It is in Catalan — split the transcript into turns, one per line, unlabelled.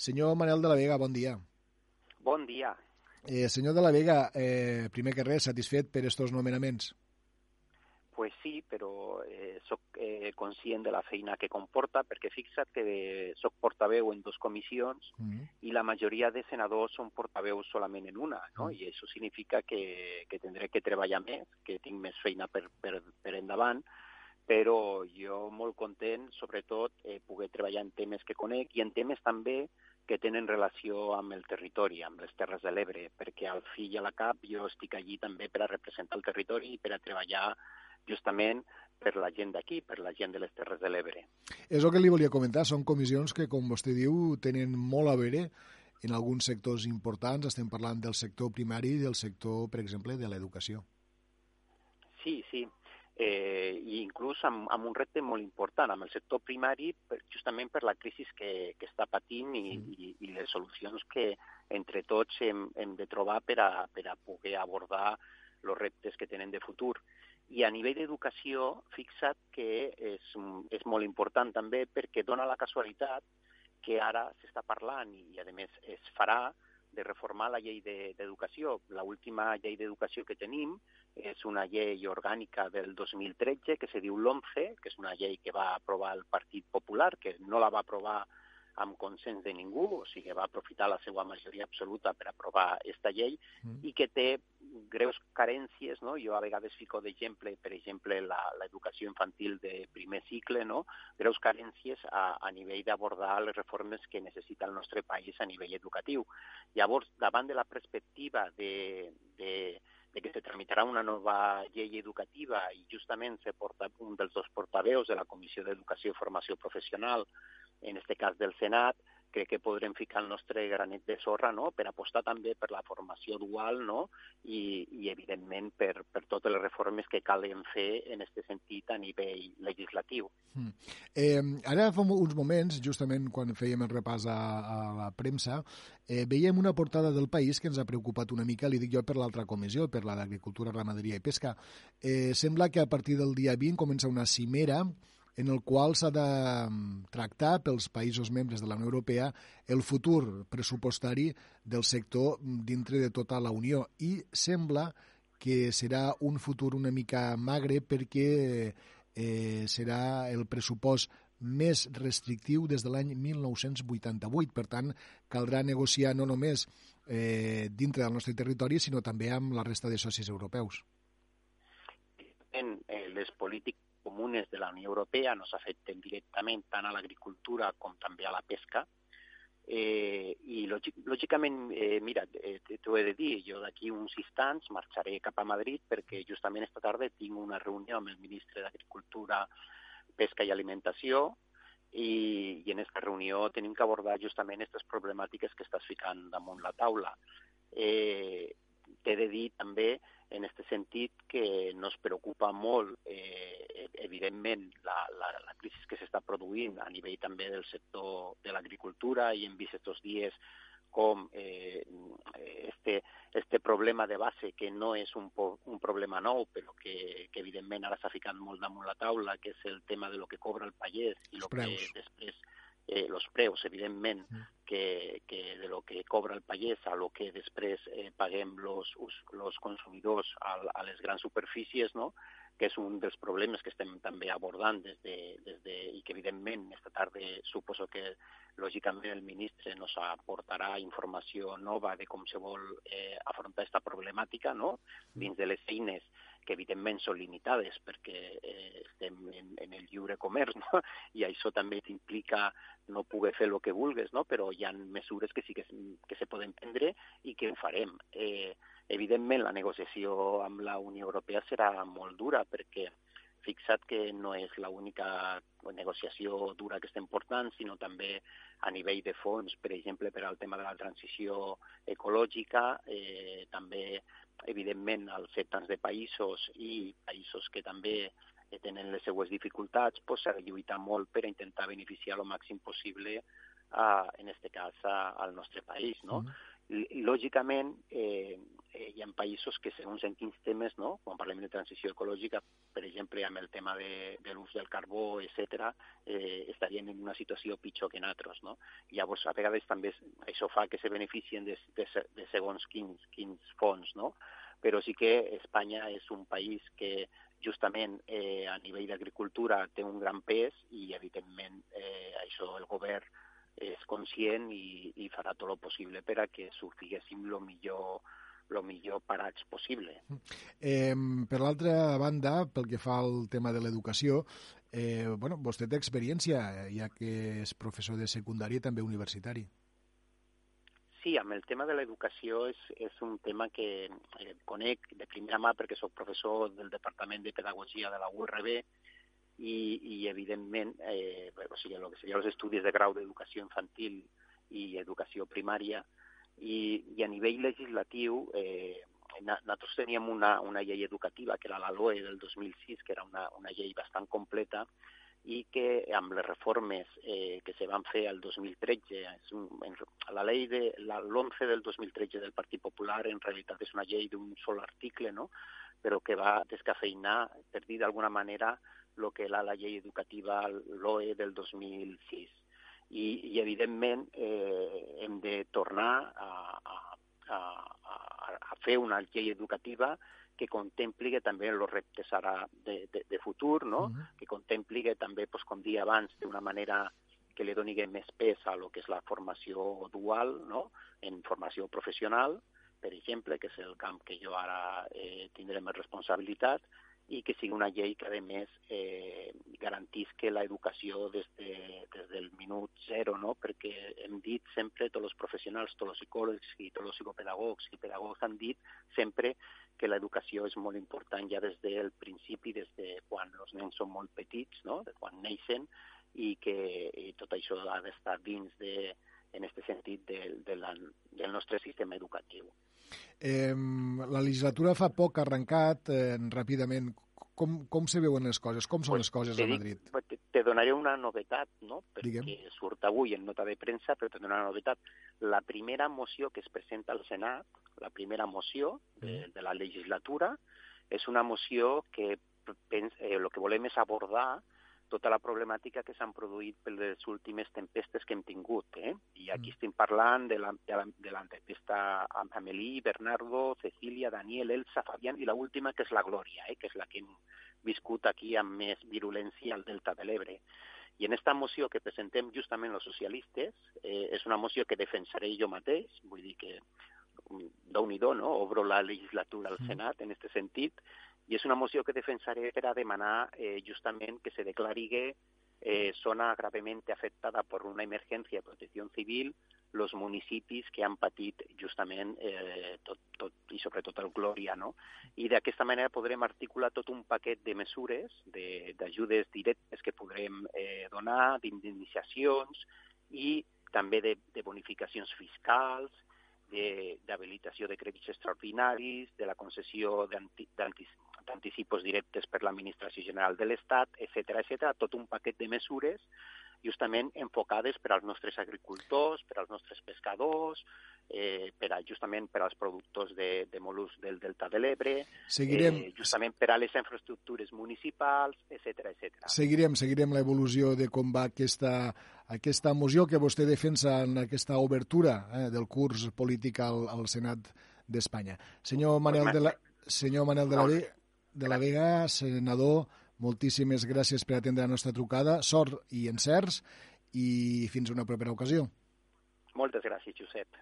Senyor Manel de la Vega, bon dia.
Bon dia.
Eh, senyor de la Vega, eh, primer que res, satisfet per estos nomenaments?
Pues sí, però eh, soc eh, conscient de la feina que comporta, perquè fixa't que soc portaveu en dos comissions mm -hmm. i la majoria de senadors són portaveus solament en una, no? Mm -hmm. i això significa que, que tindré que treballar més, que tinc més feina per, per, per endavant, però jo molt content, sobretot, eh, poder treballar en temes que conec i en temes també que tenen relació amb el territori, amb les Terres de l'Ebre, perquè al fi i a la cap jo estic allí també per a representar el territori i per a treballar justament per la gent d'aquí, per la gent de les Terres de l'Ebre.
És el que li volia comentar, són comissions que, com vostè diu, tenen molt a veure en alguns sectors importants, estem parlant del sector primari i del sector, per exemple, de l'educació.
Sí, sí, eh, i inclús amb, amb un repte molt important, amb el sector primari, per, justament per la crisi que, que està patint i, mm. i, i les solucions que entre tots hem, hem de trobar per a, per a poder abordar els reptes que tenen de futur. I a nivell d'educació, fixa't que és, és molt important també perquè dona la casualitat que ara s'està parlant i, a més, es farà de reformar la llei d'educació. De, L'última llei d'educació que tenim és una llei orgànica del 2013 que se diu l'OMCE, que és una llei que va aprovar el Partit Popular, que no la va aprovar amb consens de ningú, o sigui, va aprofitar la seva majoria absoluta per aprovar aquesta llei mm. i que té greus carències, no? Jo a vegades fico d'exemple, per exemple, l'educació infantil de primer cicle, no? Greus carències a, a nivell d'abordar les reformes que necessita el nostre país a nivell educatiu. Llavors, davant de la perspectiva de, de, de que se tramitarà una nova llei educativa i justament se porta un dels dos portaveus de la Comissió d'Educació i Formació Professional en este cas del Senat, crec que podrem ficar el nostre granet de sorra no? per apostar també per la formació dual no? I, i evidentment, per, per totes les reformes que calen fer en aquest sentit a nivell legislatiu. Mm.
Eh, ara fa uns moments, justament quan fèiem el repàs a, a la premsa, eh, veiem una portada del País que ens ha preocupat una mica, li dic jo per l'altra comissió, per la d'Agricultura, Ramaderia i Pesca. Eh, sembla que a partir del dia 20 comença una cimera en el qual s'ha de mm, tractar pels països membres de la Unió Europea el futur pressupostari del sector mm, dintre de tota la Unió i sembla que serà un futur una mica magre perquè eh, serà el pressupost més restrictiu des de l'any 1988. Per tant, caldrà negociar no només eh, dintre del nostre territori, sinó també amb la resta de socis europeus.
En eh, les polítiques comunes de la Unió Europea nos afecten directament tant a l'agricultura com també a la pesca. Eh, I lògicament, eh, mira, eh, t'ho he de dir, jo d'aquí uns instants marxaré cap a Madrid perquè justament esta tarda tinc una reunió amb el ministre d'Agricultura, Pesca i Alimentació i, i en aquesta reunió tenim que abordar justament aquestes problemàtiques que estàs ficant damunt la taula. Eh, T'he de dir també en aquest sentit que nos preocupa molt, eh, evidentment, la, la, la crisi que s'està produint a nivell també del sector de l'agricultura i hem vist aquests dies com eh, este, este problema de base, que no és un, un problema nou, però que, que evidentment ara s'ha ficat molt damunt la taula, que és el tema de lo que cobra el pagès i el que després eh, los preus, evidentment, que, que de lo que cobra el pagès a lo que després eh, paguem los, los consumidors a, a les grans superfícies, no? Que és un dels problemes que estem també abordant des de, des de, i que evidentment esta tarda suposo que lògicament el ministre nos aportarà informació nova de com se vol eh, afrontar aquesta problemàtica no? dins de les eines que evidentment són limitades perquè eh, estem en, en el lliure comerç, no? i això també t'implica no poder fer el que vulgues, no? però hi ha mesures que sí que, que se poden prendre i que ho farem. Eh, evidentment, la negociació amb la Unió Europea serà molt dura perquè fixat que no és l'única negociació dura que estem portant, sinó també a nivell de fons, per exemple, per al tema de la transició ecològica, eh, també evidentment als setans de països i països que també eh, tenen les seues dificultats, pues, s'ha de lluitar molt per intentar beneficiar el màxim possible, a, en aquest cas, a, al nostre país. No? Mm. Lògicament, eh, eh, hi ha països que segons en quins temes, no? quan parlem de transició ecològica, per exemple, amb el tema de, de l'ús del carbó, etc., eh, estarien en una situació pitjor que en altres. No? Llavors, a vegades també això fa que se beneficien de, de, de segons quins, quins fons, no? però sí que Espanya és un país que justament eh, a nivell d'agricultura té un gran pes i, evidentment, eh, això el govern és conscient i, i farà tot el possible per a que sortiguéssim el millor el millor parats possible.
Eh, per l'altra banda, pel que fa al tema de l'educació, eh, bueno, vostè té experiència, ja que és professor de secundària i també universitari.
Sí, amb el tema de l'educació és, és un tema que eh, conec de primera mà perquè sóc professor del Departament de Pedagogia de la URB i, i evidentment, eh, o sigui, el que serien els estudis de grau d'educació infantil i educació primària, i, i a nivell legislatiu eh, nosaltres teníem una, una llei educativa, que era la LOE del 2006, que era una, una llei bastant completa, i que amb les reformes eh, que se van fer el 2013, és un, la llei de l'11 del 2013 del Partit Popular en realitat és una llei d'un sol article, no? però que va descafeinar, per dir d'alguna manera, el que era la llei educativa, l'OE del 2006. I, i evidentment, eh, hem de tornar a, a, a, a fer una llei educativa que contempli que també els reptes ara de, de, de futur, no? Uh -huh. que contempli que també, pues, com dia abans, d'una manera que li doni més pes a lo que és la formació dual, no? en formació professional, per exemple, que és el camp que jo ara eh, tindré més responsabilitat, i que sigui una llei que, a més, eh, garantisca l'educació des, de, des del minut zero, no? perquè hem dit sempre, tots els professionals, tots els psicòlegs i tots els psicopedagogs i pedagogs han dit sempre que l'educació és molt important ja des del principi, des de quan els nens són molt petits, no? de quan neixen, i que i tot això ha d'estar dins de, en aquest sentit de, de la, del nostre sistema educatiu.
Eh, la legislatura fa poc ha arrencat eh, ràpidament. Com, com se veuen les coses? Com són pues les coses a Madrid?
Te, te donaré una novetat, no? perquè Digue'm. surt avui en nota de premsa, però te donaré una novetat. La primera moció que es presenta al Senat, la primera moció de, mm. de la legislatura, és una moció que pens, eh, el que volem és abordar tota la problemàtica que s'han produït per les últimes tempestes que hem tingut. Eh? I aquí mm. estem parlant de la, de la, de la tempesta Amelí, Bernardo, Cecília, Daniel, Elsa, Fabián i la última que és la Glòria, eh? que és la que hem viscut aquí amb més virulència al Delta de l'Ebre. I en aquesta moció que presentem justament els socialistes, eh, és una moció que defensaré jo mateix, vull dir que mm, déu nhi no? Obro la legislatura al mm. Senat en aquest sentit, i és una moció que defensaré per a demanar eh, justament que se declari eh, zona gravement afectada per una emergència de protecció civil els municipis que han patit justament eh, tot, tot, i sobretot el Glòria. No? I d'aquesta manera podrem articular tot un paquet de mesures, d'ajudes directes que podrem eh, donar, d'indemnitzacions i també de, de bonificacions fiscals, d'habilitació de, de crèdits extraordinaris, de la concessió d'anticipos directes per l'Administració General de l'Estat, etc etc, tot un paquet de mesures justament enfocades per als nostres agricultors, per als nostres pescadors, eh, per a, justament per als productors de, de mol·luscs del Delta de l'Ebre,
seguirem...
eh, justament per a les infraestructures municipals, etc etc.
Seguirem, seguirem l'evolució de com va aquesta, aquesta moció que vostè defensa en aquesta obertura eh, del curs polític al, al Senat d'Espanya. Senyor Manel de la, senyor Manel de la, Vega, de la Vega, senador, moltíssimes gràcies per atendre la nostra trucada, sort i encerts, i fins una propera ocasió.
Moltes gràcies, Josep.